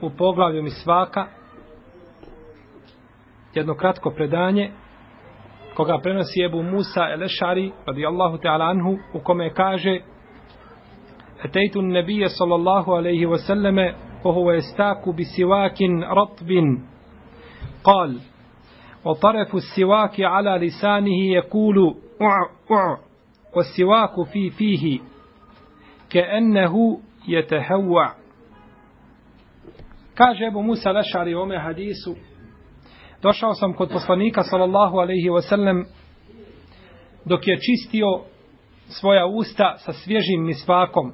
u poglavlju Misvaka jedno kratko predanje koga prenosi Ebu Musa Elešari radijallahu ta'ala anhu u kome kaže أتيت النبي صلى الله عليه وسلم وهو يستاك بسواك رطب قال وطرف السواك على لسانه يقول أع أع والسواك في فيه كأنه يتهوع Kaže Ebu Musa Lešari u ome hadisu, došao sam kod poslanika sallallahu alaihi wasallam dok je čistio svoja usta sa svježim misvakom.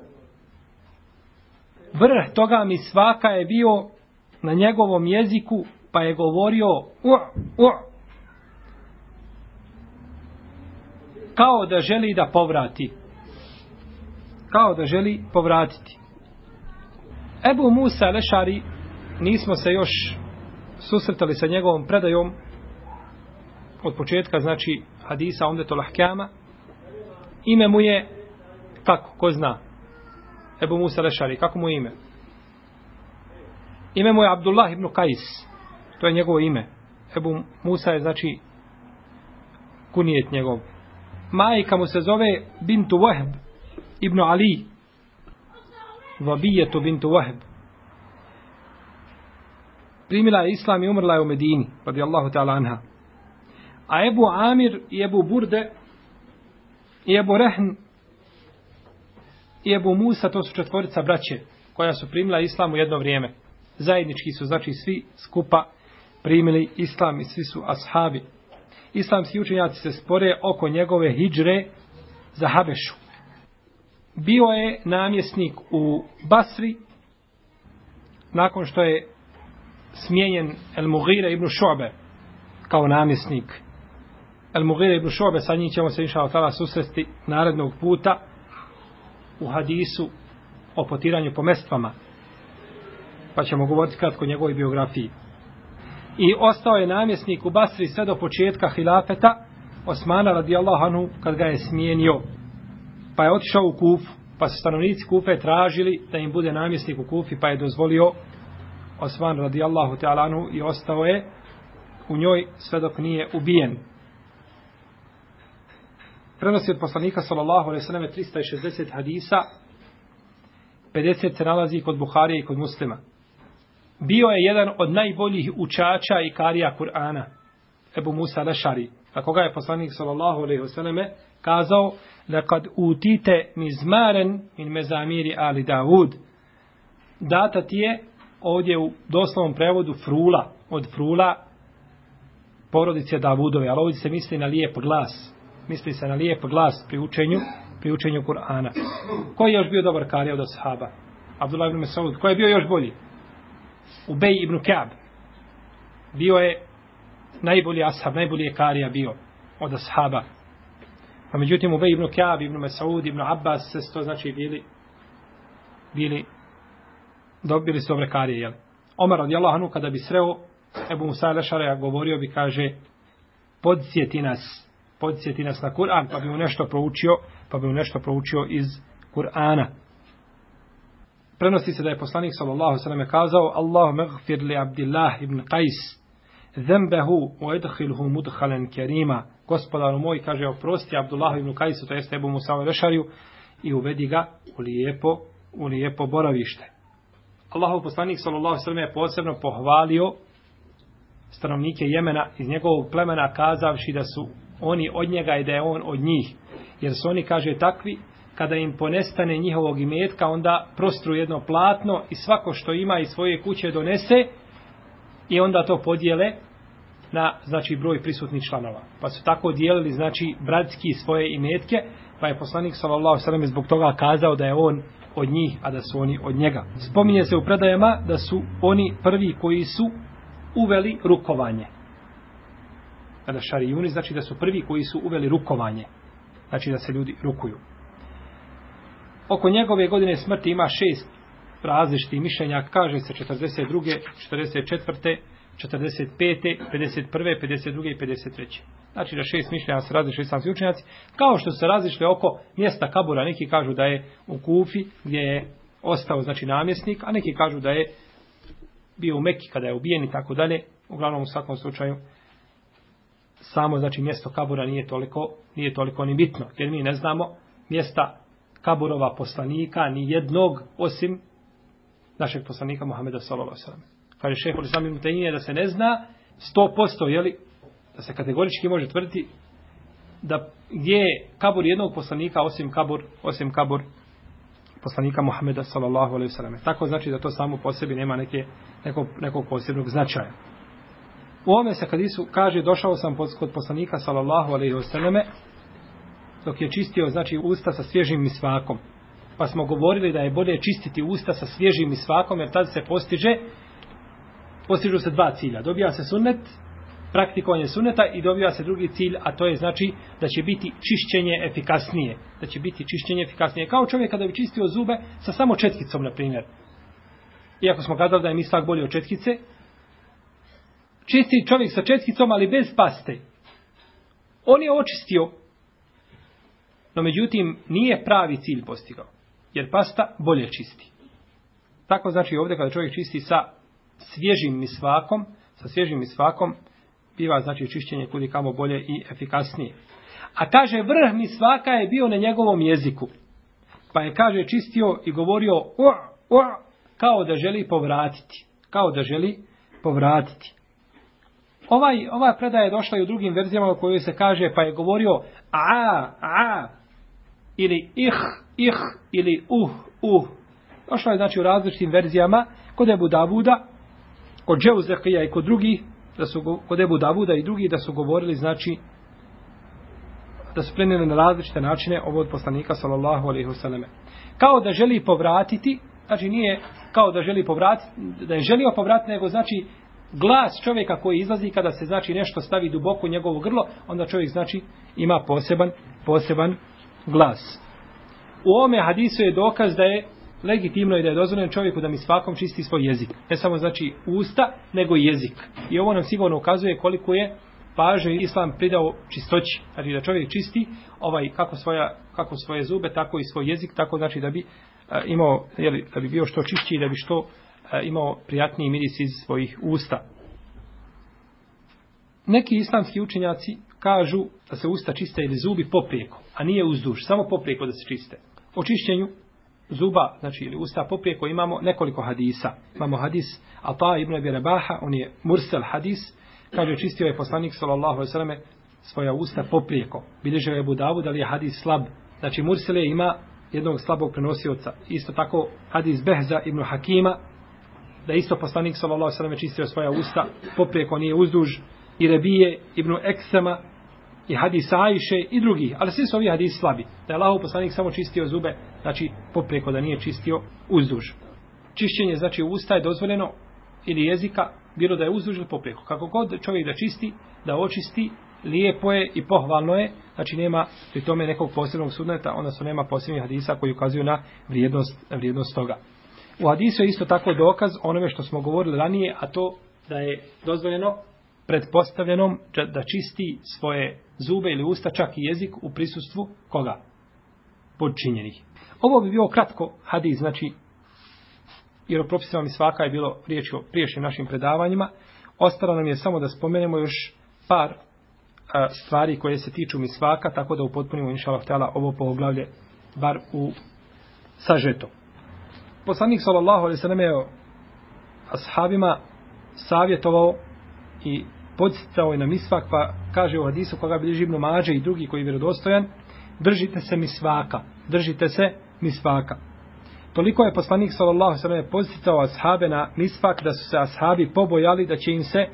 Vrh toga misvaka je bio na njegovom jeziku pa je govorio u, u, kao da želi da povrati. Kao da želi povratiti. Ebu Musa Lešari nismo se još susretali sa njegovom predajom od početka, znači hadisa onda to lahkama. Ime mu je, kako, ko zna? Ebu Musa Lešari, kako mu je ime? Ime mu je Abdullah ibn Kajs. To je njegovo ime. Ebu Musa je, znači, kunijet njegov. Majka mu se zove Bintu Wahb ibn Ali. Vabijetu Bintu Wahb primila je islam i umrla je u Medini, radijallahu ta'ala anha. A Ebu Amir i Ebu Burde i Ebu Rehn i Ebu Musa, to su četvorica braće koja su primila islam u jedno vrijeme. Zajednički su, znači, svi skupa primili islam i svi su ashabi. Islamski učenjaci se spore oko njegove hijđre za Habešu. Bio je namjesnik u Basri nakon što je smijenjen El Mughira ibn Šobe kao namjesnik. El Mughira ibn Šobe, sa njim ćemo se inša Allah susresti narednog puta u hadisu o potiranju po mestvama. Pa ćemo govoriti kratko o njegovoj biografiji. I ostao je namjesnik u Basri sve do početka hilafeta Osmana radijallahu anhu kad ga je smijenio. Pa je otišao u Kufu, pa su stanovnici Kufe tražili da im bude namjesnik u Kufi, pa je dozvolio Osman radijallahu ta'ala anhu i ostao je u njoj sve dok nije ubijen. Prenosi od poslanika sallallahu alaihi sallam 360 hadisa 50 se nalazi kod Buharije i kod muslima. Bio je jedan od najboljih učača i karija Kur'ana, Ebu Musa Lešari. A koga je poslanik sallallahu alaihi wasallam kazao, da kad utite mizmaren min mezamiri ali Davud. Data ti je ovdje u doslovnom prevodu frula, od frula porodice Davudove, ali ovdje se misli na lijep glas. Misli se na lijep glas pri učenju, pri učenju Kur'ana. Ko je još bio dobar karija od ashaba? Abdullah ibn Mesaud. Ko je bio još bolji? Ubej ibn Kaab. Bio je najbolji ashab, najbolji je karija bio od ashaba. A međutim, Ubej ibn Kaab, ibn Mesaud, ibn Abbas, se to znači bili bili dobili su obrekarije, jel? Omar radijallahu anhu kada bi sreo Ebu Musa Lešareja govorio bi, kaže, podsjeti nas podsjeti nas na Kur'an, pa bi mu nešto proučio, pa bi mu nešto proučio iz Kur'ana. Prenosi se da je poslanik sallallahu sallam kazao Allahu magfir li Abdillah ibn Qais zembehu u edhilhu mudhalen kerima. Gospodaru moj, kaže, oprosti Abdullah ibn Qaisu, to jeste Ebu Musa Rešariju, i uvedi ga u lijepo, u lijepo boravište. Allahov poslanik sallallahu sallam je posebno pohvalio stanovnike Jemena iz njegovog plemena kazavši da su oni od njega i da je on od njih. Jer su oni, kaže, takvi, kada im ponestane njihovog imetka, onda prostru jedno platno i svako što ima iz svoje kuće donese i onda to podijele na znači broj prisutnih članova. Pa su tako dijelili znači bratski svoje imetke, pa je poslanik sallallahu alejhi ve sellem zbog toga kazao da je on od njih, a da su oni od njega. Spominje se u predajama da su oni prvi koji su uveli rukovanje. Kada šarijuni znači da su prvi koji su uveli rukovanje. Znači da se ljudi rukuju. Oko njegove godine smrti ima šest različitih mišljenja, kaže se 42. 44. 45. 51. 52. i 53. Znači da šest mišljenja se različili islamski učenjaci, kao što se različili oko mjesta kabura, neki kažu da je u Kufi gdje je ostao znači namjesnik, a neki kažu da je bio u Mekki kada je ubijen i tako dalje. Uglavnom u svakom slučaju samo znači mjesto kabura nije toliko nije toliko ni bitno, jer mi ne znamo mjesta kaburova poslanika ni jednog osim našeg poslanika Muhameda sallallahu alejhi ve sellem. Kaže šejh Islam ibn Taymije da se ne zna 100% je li da se kategorički može tvrditi da gdje je kabur jednog poslanika osim kabur osim kabur poslanika Muhameda sallallahu alejhi ve selleme. Tako znači da to samo po sebi nema neke nekog, nekog posebnog značaja. U ome se kad Isu kaže došao sam kod poslanika sallallahu alejhi ve selleme dok je čistio znači usta sa svježim misvakom. Pa smo govorili da je bolje čistiti usta sa svježim misvakom jer tad se postiže postižu se dva cilja. Dobija se sunnet, praktikovanje suneta i dobija se drugi cilj, a to je znači da će biti čišćenje efikasnije. Da će biti čišćenje efikasnije. Kao čovjek kada bi čistio zube sa samo četkicom, na primjer. Iako smo kazali da je mislak bolji od četkice, čisti čovjek sa četkicom, ali bez paste. On je očistio, no međutim nije pravi cilj postigao. Jer pasta bolje čisti. Tako znači ovdje kada čovjek čisti sa svježim misvakom, sa svježim misvakom, biva znači čišćenje kudi kamo bolje i efikasnije. A kaže vrh mi svaka je bio na njegovom jeziku. Pa je kaže čistio i govorio o, o, kao da želi povratiti. Kao da želi povratiti. Ovaj, ova predaja je došla i u drugim verzijama u kojoj se kaže pa je govorio a, a, ili ih, ih, ili uh, uh. Došla je znači u različitim verzijama kod Ebu Davuda, kod Džeuzekija i kod drugih, da su kod Ebu Davuda i drugi da su govorili znači da su prenijeli na različite načine ovo od poslanika sallallahu alejhi ve selleme. Kao da želi povratiti, znači nije kao da želi povratiti, da je želio povratiti, nego znači glas čovjeka koji izlazi kada se znači nešto stavi duboko u njegovo grlo, onda čovjek znači ima poseban poseban glas. U ome hadisu je dokaz da je legitimno je da je dozvoljeno čovjeku da mi svakom čisti svoj jezik. Ne samo znači usta, nego i jezik. I ovo nam sigurno ukazuje koliko je pažnje islam pridao čistoći. Znači da čovjek čisti ovaj kako svoja kako svoje zube, tako i svoj jezik, tako znači da bi a, imao jeli, da bi bio što čišći i da bi što a, imao prijatniji miris iz svojih usta. Neki islamski učenjaci kažu da se usta čiste ili zubi poprijeko, a nije uzduž, samo poprijeko da se čiste. O čišćenju zuba, znači ili usta poprijeko, imamo nekoliko hadisa. Imamo hadis Ata ibn Abi Rabaha, on je mursel hadis, kaže čistio je poslanik sallallahu alejhi ve selleme svoja usta poprijeko. Bilježe je Budavu da li je hadis slab. Znači mursele ima jednog slabog prenosioca. Isto tako hadis Behza ibn Hakima, da isto poslanik sallallahu alejhi ve selleme čistio svoja usta poprijeko, nije uzduž. I Rebije ibn Eksema, i hadis Ajše i drugi, ali svi su ovi hadisi slabi. Da je Allahov poslanik samo čistio zube, znači popreko da nije čistio uzduž. Čišćenje znači usta je dozvoljeno ili jezika, bilo da je uzduž ili popreko. Kako god čovjek da čisti, da očisti, lijepo je i pohvalno je, znači nema pri tome nekog posebnog sudneta, onda su nema posebnih hadisa koji ukazuju na vrijednost, vrijednost toga. U hadisu je isto tako dokaz onome što smo govorili ranije, a to da je dozvoljeno pretpostavljenom da čisti svoje zube ili usta, čak i jezik u prisustvu koga? Podčinjenih. Ovo bi bio kratko hadis, znači, jer o propisima mi svaka je bilo riječ o priješnjim našim predavanjima. Ostalo nam je samo da spomenemo još par a, stvari koje se tiču mi svaka, tako da upotpunimo inša Allah ovo poglavlje bar u sažeto. Poslanik sallallahu alejhi ve sellem je ashabima savjetovao i podsticao je na misvak, pa kaže u hadisu koga bilježi Ibnu Mađe i drugi koji je vjerodostojan, držite se misvaka, držite se misvaka. Toliko je poslanik sallallahu alejhi ve sellem podsticao ashabe na misvak da su se ashabi pobojali da će im se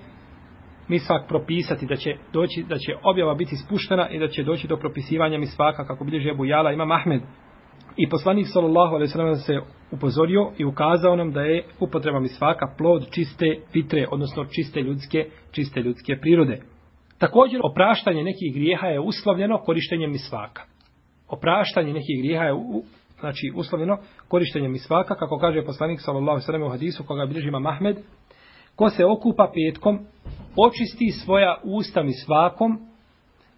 misvak propisati, da će doći, da će objava biti spuštena i da će doći do propisivanja misvaka kako bilježi Ebu Jala ima Mahmed. I poslanik sallallahu alejhi ve sellem se upozorio i ukazao nam da je upotreba misvaka plod čiste fitre, odnosno čiste ljudske, čiste ljudske prirode. Također opraštanje nekih grijeha je uslovljeno korištenjem misvaka. Opraštanje nekih grijeha je u, znači uslovljeno korištenjem misvaka, kako kaže poslanik sallallahu alejhi ve sellem u hadisu koga bilježi Imam Ahmed, ko se okupa petkom, očisti svoja usta misvakom,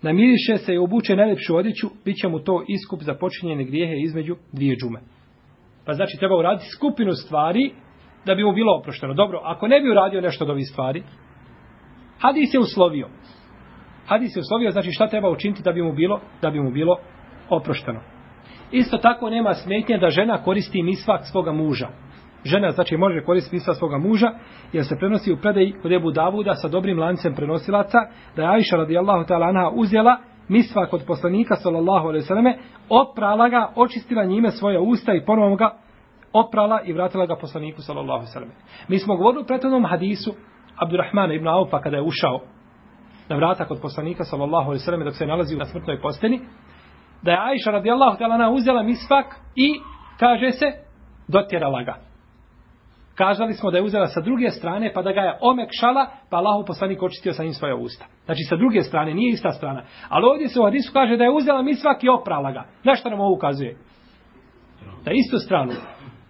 namiriše se i obuče najlepšu odjeću, bit će mu to iskup za počinjene grijehe između dvije džume. Pa znači treba uraditi skupinu stvari da bi mu bilo oprošteno. Dobro, ako ne bi uradio nešto od ovih stvari, hadis je uslovio. Hadis je uslovio, znači šta treba učiniti da bi mu bilo, da bi mu bilo oprošteno. Isto tako nema smetnje da žena koristi misvak svoga muža. Žena znači može koristiti misvak svoga muža, jer se prenosi u predaji kod Ebu Davuda sa dobrim lancem prenosilaca, da je Aisha radijallahu ta'ala anha uzela misvak od poslanika sallallahu alejhi ve selleme, oprala ga, očistila njime svoje usta i ponovno ga oprala i vratila ga poslaniku sallallahu alejhi ve selleme. Mi smo govorili u prethodnom hadisu Abdurrahmana ibn Aufa kada je ušao na vrata kod poslanika sallallahu alejhi ve selleme dok se nalazi na smrtnoj posteli, da je Aisha radijallahu ta'ala anha uzela misvak i kaže se dotjerala ga. Kazali smo da je uzela sa druge strane, pa da ga je omekšala, pa Allahu poslanik očistio sa njim svoje usta. Znači sa druge strane, nije ista strana. Ali ovdje se u hadisu kaže da je uzela mi svaki oprala ga. Na što nam ovo ukazuje? Da istu stranu.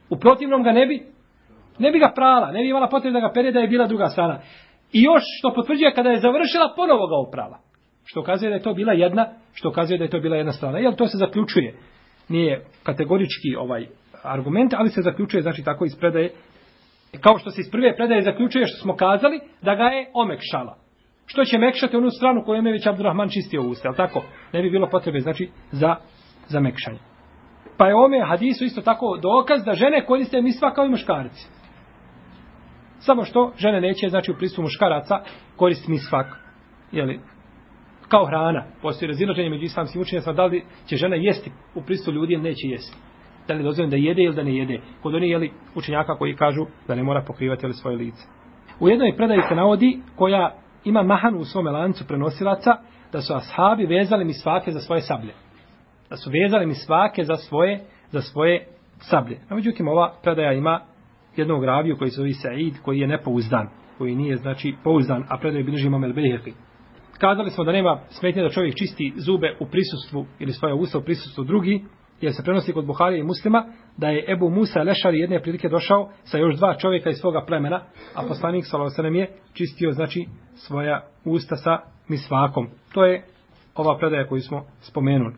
U protivnom ga ne bi, ne bi ga prala, ne bi imala potrebe da ga pere da je bila druga strana. I još što potvrđuje kada je završila, ponovo ga oprala. Što kazuje da je to bila jedna, što kazuje da je to bila jedna strana. Jel to se zaključuje? Nije kategorički ovaj argument, ali se zaključuje, znači tako iz predaje kao što se iz prve predaje zaključuje što smo kazali, da ga je omekšala. Što će mekšati onu stranu koju je već Abdurrahman čistio usta, ali tako? Ne bi bilo potrebe, znači, za, za mekšanje. Pa je ome hadisu isto tako dokaz da žene koriste misva kao i muškarci. Samo što žene neće, znači, u pristupu muškaraca koristiti misvak. Jeli, kao hrana. Postoji razilaženje među islamskim učenjacima da li će žena jesti u pristupu ljudi ili neće jesti da li dozvoljeno da jede ili da ne jede. Kod oni jeli učenjaka koji kažu da ne mora pokrivati ali svoje lice. U jednoj predaji se navodi koja ima mahanu u svome lancu prenosilaca da su ashabi vezali mi svake za svoje sablje. Da su vezali mi svake za svoje, za svoje sablje. A međutim ova predaja ima jednog raviju koji se zove Said koji je nepouzdan. Koji nije znači pouzdan, a predaj bilježi imam el Beheki. Kazali smo da nema smetnje da čovjek čisti zube u prisustvu ili svoje usta u prisustvu drugi, jer se prenosi kod Buharije i muslima, da je Ebu Musa Lešari jedne prilike došao sa još dva čovjeka iz svoga plemena, a poslanik Salosanem je čistio, znači, svoja usta sa misvakom. To je ova predaja koju smo spomenuli.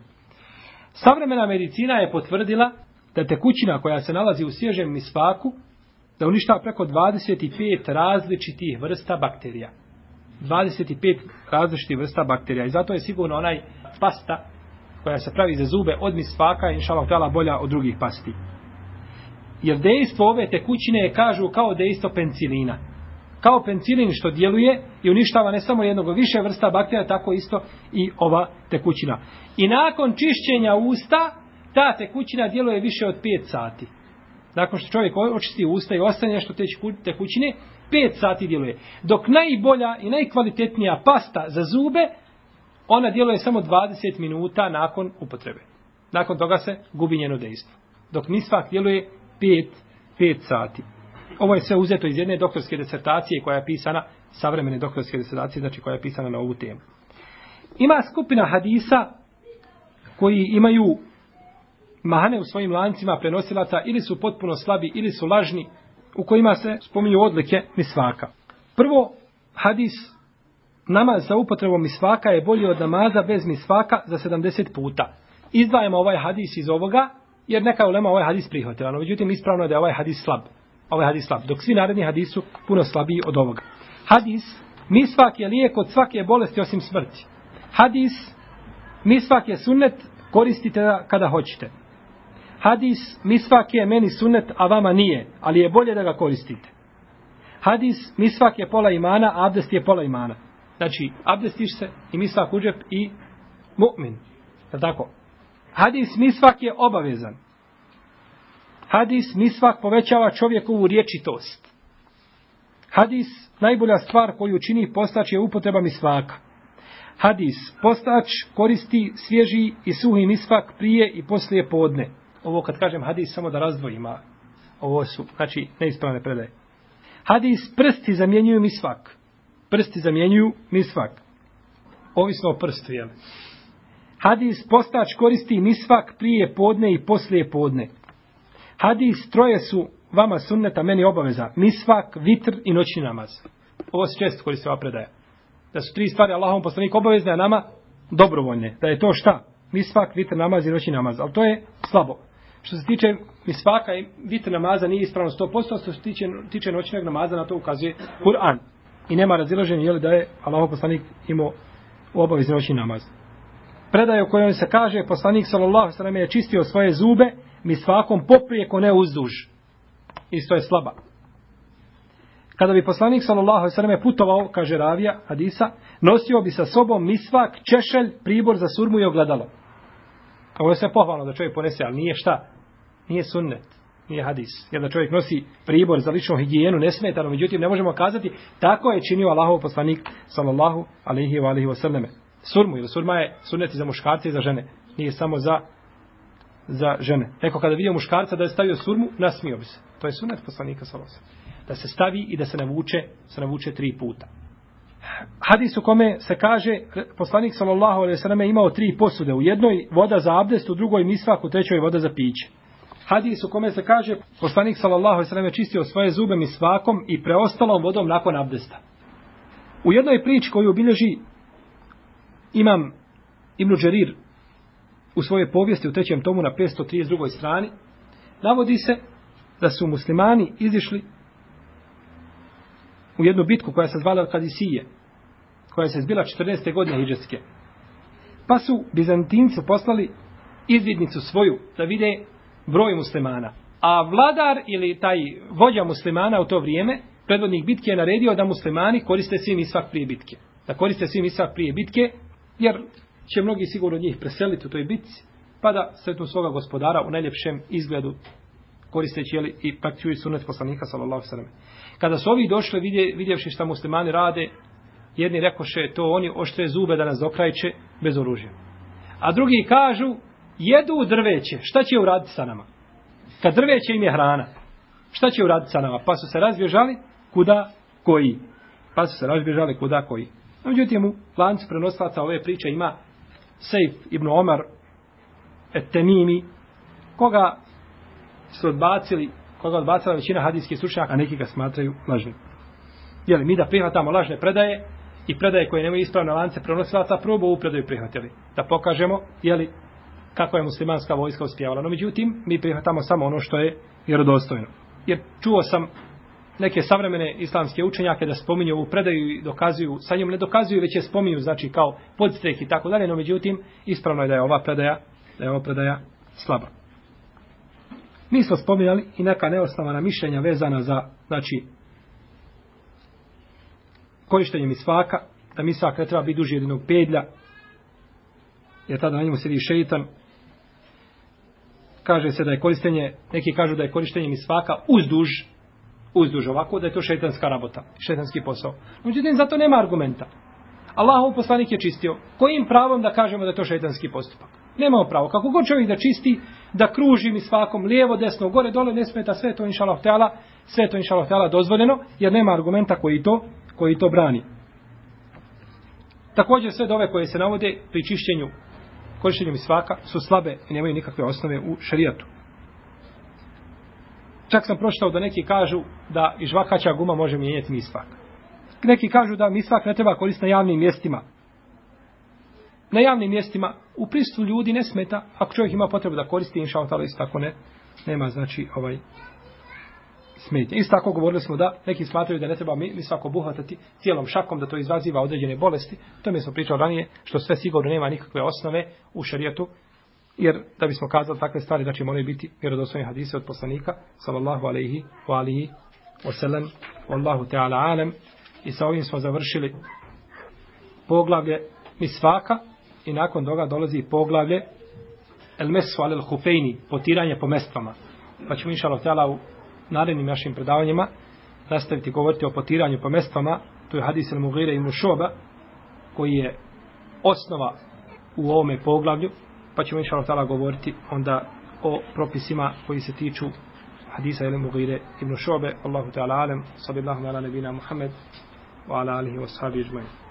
Savremena medicina je potvrdila da tekućina koja se nalazi u svježem misvaku, da uništava preko 25 različitih vrsta bakterija. 25 različitih vrsta bakterija. I zato je sigurno onaj pasta koja se pravi za zube od misvaka, inša Allah, bolja od drugih pasti. Jer dejstvo ove tekućine je, kažu, kao dejstvo pencilina. Kao pencilin što djeluje i uništava ne samo jednog više vrsta bakterija, tako isto i ova tekućina. I nakon čišćenja usta, ta tekućina djeluje više od 5 sati. Nakon što čovjek očisti usta i ostane nešto te tekućine, 5 sati djeluje. Dok najbolja i najkvalitetnija pasta za zube ona djeluje samo 20 minuta nakon upotrebe. Nakon toga se gubi njeno dejstvo. Dok misvak djeluje 5, 5 sati. Ovo je sve uzeto iz jedne doktorske disertacije koja je pisana, savremene doktorske disertacije, znači koja je pisana na ovu temu. Ima skupina hadisa koji imaju mahane u svojim lancima prenosilaca ili su potpuno slabi ili su lažni u kojima se spominju odlike misvaka. Prvo, hadis namaz sa upotrebom misvaka je bolji od namaza bez misvaka za 70 puta. Izdvajamo ovaj hadis iz ovoga, jer neka ulema ovaj hadis prihvatila. No, međutim, ispravno je da je ovaj hadis slab. Ovaj hadis slab. Dok svi naredni hadis su puno slabiji od ovoga. Hadis, misvak je lijek od svake bolesti osim smrti. Hadis, misvak je sunnet, koristite ga kada hoćete. Hadis, misvak je meni sunnet, a vama nije, ali je bolje da ga koristite. Hadis, misvak je pola imana, a abdest je pola imana. Znači, abdestiš se i misvak u džep i mu'min. Je tako? Hadis, misvak je obavezan. Hadis, misvak povećava čovjekovu riječitost. Hadis, najbolja stvar koju čini postač je upotreba misvaka. Hadis, postač koristi svježi i suhi misvak prije i poslije podne. Ovo kad kažem hadis samo da razdvojima. Ovo su, znači, neispravne predaje. Hadis, prsti zamjenjuju misvak. Prsti zamjenjuju misvak. Ovisno o prstu, jel? Hadis, postač koristi misvak prije podne i poslije podne. Hadis, troje su vama sunneta, meni obaveza. Misvak, vitr i noćni namaz. Ovo se često koristi ova predaja. Da su tri stvari Allahom poslanik obavezne, a nama dobrovoljne. Da je to šta? Misvak, vitr, namaz i noćni namaz. Ali to je slabo. Što se tiče misvaka i vitr namaza nije ispravno 100%, što se tiče, tiče noćnog namaza, na to ukazuje Kur'an. I nema razilaženja, je li da je Allah poslanik imao u obavezni noćni namaz. Predaje u kojoj se kaže, poslanik sallallahu sallam je čistio svoje zube mi svakom poprijeko ne uzduž. Isto je slaba. Kada bi poslanik sallallahu sallam putovao, kaže Ravija, Hadisa, nosio bi sa sobom misvak, češelj, pribor za surmu i ogledalo. Ovo je sve pohvalno da čovjek ponese, ali nije šta? Nije sunnet, nije hadis. Jer da čovjek nosi pribor za ličnu higijenu nesmetano, međutim ne možemo kazati tako je činio Allahov poslanik sallallahu alaihi wa alaihi wa sallame. Surmu, ili surma je sunnet za muškarce i za žene. Nije samo za za žene. Neko kada vidio muškarca da je stavio surmu, nasmio bi se. To je sunnet poslanika sallallahu Da se stavi i da se navuče, se navuče tri puta hadis u kome se kaže poslanik sallallahu alejhi ve selleme imao tri posude u jednoj voda za abdest u drugoj misvak u trećoj voda za piće hadis u kome se kaže poslanik sallallahu alejhi ve selleme čistio svoje zube mi svakom i preostalom vodom nakon abdesta u jednoj priči koju obilježi imam Ibn Đerir u svojoj povijesti u trećem tomu na 532. strani navodi se da su muslimani izišli u jednu bitku koja se zvala Kadisije koja se zbila 14. godine hijđarske. Pa su Bizantinci poslali izvidnicu svoju da vide broj muslimana. A vladar ili taj vođa muslimana u to vrijeme, predvodnik bitke je naredio da muslimani koriste svim isvak prije bitke. Da koriste svim isvak prije bitke, jer će mnogi sigurno njih preseliti u toj bitci, pa da sretnu svoga gospodara u najljepšem izgledu koristeći jeli, i praktikuju sunet poslanika sallallahu sallam. Kada su ovi došli vidje, vidjevši šta muslimani rade, jedni rekoše to oni oštre zube da nas dokrajče bez oružja. A drugi kažu, jedu drveće, šta će uraditi sa nama? Kad drveće im je hrana, šta će uraditi sa nama? Pa su se razbježali, kuda koji? Pa su se razbježali, kuda koji? No, međutim, u lancu prenoslaca ove priče ima Sejf ibn Omar et koga su odbacili, koga odbacila većina hadijskih stručnjaka, a neki ga smatraju lažnim. Jeli, mi da prihvatamo lažne predaje, i predaje koje nemaju ispravne lance prenosilaca, prvo ovu predaju prihvatili. Da pokažemo, jeli, kako je muslimanska vojska uspjevala. No, međutim, mi prihvatamo samo ono što je vjerodostojno. Jer čuo sam neke savremene islamske učenjake da spominju ovu predaju i dokazuju, sa njom ne dokazuju, već je spominju, znači kao podstrek i tako dalje, no međutim, ispravno je da je ova predaja, da je ova predaja slaba. Mi smo spominjali i neka neosnovana mišljenja vezana za, znači, korištenje misvaka, da misvak ne treba biti duži jedinog pedlja, jer tada na njemu sjedi šeitan. Kaže se da je korištenje, neki kažu da je korištenje misvaka uzduž, uzduž ovako, da je to šeitanska rabota, šeitanski posao. Međutim, zato nema argumenta. Allahov poslanik je čistio. Kojim pravom da kažemo da je to šeitanski postupak? Nemamo pravo. Kako god čovjek da čisti, da kruži mi svakom lijevo, desno, gore, dole, ne smeta, sve to inša Allah, sve to inša Allah dozvoljeno, jer nema argumenta koji to koji to brani. Također sve dove koje se navode pri čišćenju korištenju misvaka su slabe i nemaju nikakve osnove u šarijatu. Čak sam pročitao da neki kažu da i žvakaća guma može mijenjati misvak. neki kažu da misvak ne treba koristiti na javnim mjestima. Na javnim mjestima u pristupu ljudi ne smeta, ako čovjek ima potrebu da koristi, inša Allah, isto tako ne, nema znači ovaj smetnje. Isto tako govorili smo da neki smatraju da ne treba mi, mi svako buhatati cijelom šakom, da to izvaziva određene bolesti. To mi smo pričali ranije, što sve sigurno nema nikakve osnove u šarijetu, jer da bismo kazali takve stvari, znači moraju biti vjerodostojni hadise od poslanika, sallallahu alaihi wa alihi wa sallam, wallahu ta'ala alam, i sa ovim smo završili poglavlje misvaka i nakon toga dolazi poglavlje el mesu alel hufejni, potiranje po mestvama. Pa ćemo inša Allah u narednim našim predavanjima nastaviti govoriti o potiranju po mestvama. To je hadis al-Mughira i Mušoba koji je osnova u ovome poglavlju. Pa ćemo inša Allah govoriti onda o propisima koji se tiču hadisa ili Mughire ibn Šobe. Allahu ta'ala alem. sallallahu ala nebina Muhammed. Wa ala alihi wa sahabi ajma'in.